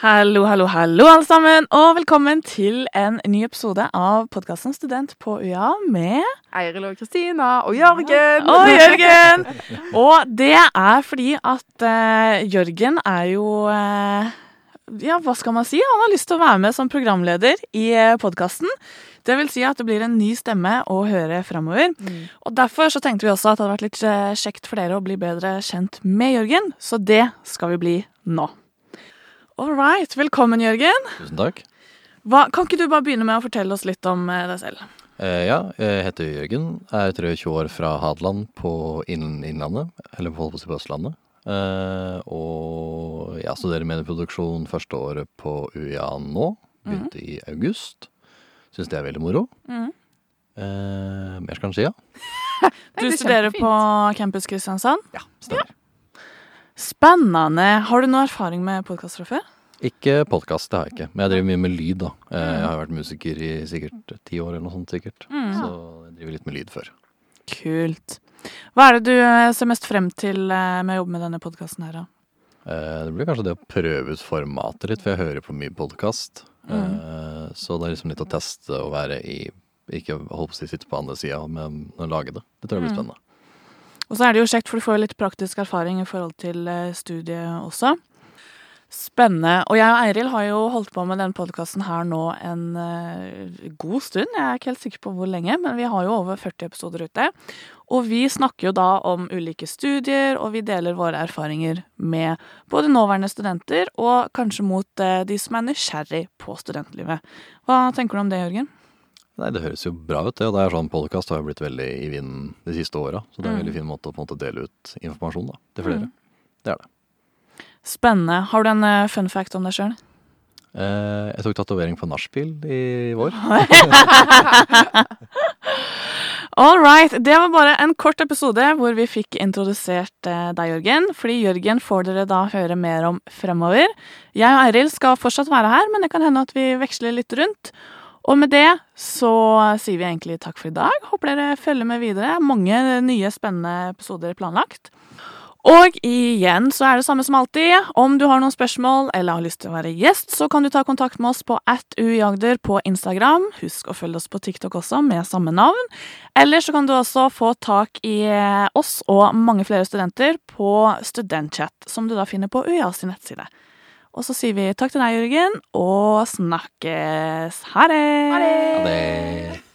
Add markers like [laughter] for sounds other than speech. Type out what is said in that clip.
Hallo, hallo, hallo, alle sammen, og velkommen til en ny episode av podkasten Student på UiA med Eiril og Kristina og Jørgen. Og Jørgen! [laughs] og det er fordi at uh, Jørgen er jo uh, Ja, hva skal man si? Han har lyst til å være med som programleder i uh, podkasten. Det vil si at det blir en ny stemme å høre framover. Mm. Og derfor så tenkte vi også at det hadde vært litt kjekt for dere å bli bedre kjent med Jørgen, så det skal vi bli nå. All right. Velkommen, Jørgen. Tusen takk. Hva, kan ikke du bare begynne med å fortelle oss litt om eh, deg selv? Eh, ja, jeg heter Jørgen. Jeg er 23 år fra Hadeland på Innlandet. Eller på på Østlandet. Eh, og jeg studerer medieproduksjon første året på UiA nå. Begynte mm. i august. Syns det er veldig moro. Mm. Eh, mer skal en si, ja. [laughs] du studerer på Campus Kristiansand? Ja, stemmer. Ja. Spennende. Har du noe erfaring med podkast fra før? Ikke podkast, det har jeg ikke. Men jeg driver mye med lyd, da. Eh, jeg har vært musiker i sikkert ti år eller noe sånt, sikkert. Mm. Så jeg driver litt med lyd før. Kult. Hva er det du eh, ser mest frem til eh, med å jobbe med denne podkasten her, da? Det blir kanskje det å prøve ut formatet litt, for jeg hører på mye podkast. Mm. Så det er liksom litt å teste å være i Ikke holde på å sitte på andre sida, men å lage det. Det tror jeg blir mm. spennende. Og så er det jo kjekt, for du får litt praktisk erfaring i forhold til studiet også. Spennende. Og jeg og Eiril har jo holdt på med denne podkasten her nå en uh, god stund. Jeg er ikke helt sikker på hvor lenge, men vi har jo over 40 episoder ute. Og vi snakker jo da om ulike studier, og vi deler våre erfaringer med både nåværende studenter og kanskje mot uh, de som er nysgjerrig på studentlivet. Hva tenker du om det, Jørgen? Nei, Det høres jo bra ut, det. Og det er sånn podkast har jo blitt veldig i vinden de siste åra. Så det er en mm. veldig fin måte å på en måte dele ut informasjon da, til flere. Mm. Det er det. Spennende. Har du en uh, fun fact om deg sjøl? Eh, jeg tok tatovering på nachspiel i vår. [laughs] All right. Det var bare en kort episode hvor vi fikk introdusert eh, deg, Jørgen. Fordi Jørgen får dere da høre mer om fremover. Jeg og Eiril skal fortsatt være her, men det kan hende at vi veksler litt rundt. Og med det så sier vi egentlig takk for i dag. Håper dere følger med videre. Mange nye, spennende episoder planlagt. Og igjen så er det samme som alltid. Om du har noen spørsmål eller har lyst til å være gjest, så kan du ta kontakt med oss på atujagder på Instagram. Husk å følge oss på TikTok også, med samme navn. Eller så kan du også få tak i oss og mange flere studenter på Studentchat, som du da finner på UiA sin nettside. Og så sier vi takk til deg, Jørgen, og snakkes. Ha det! Ha det.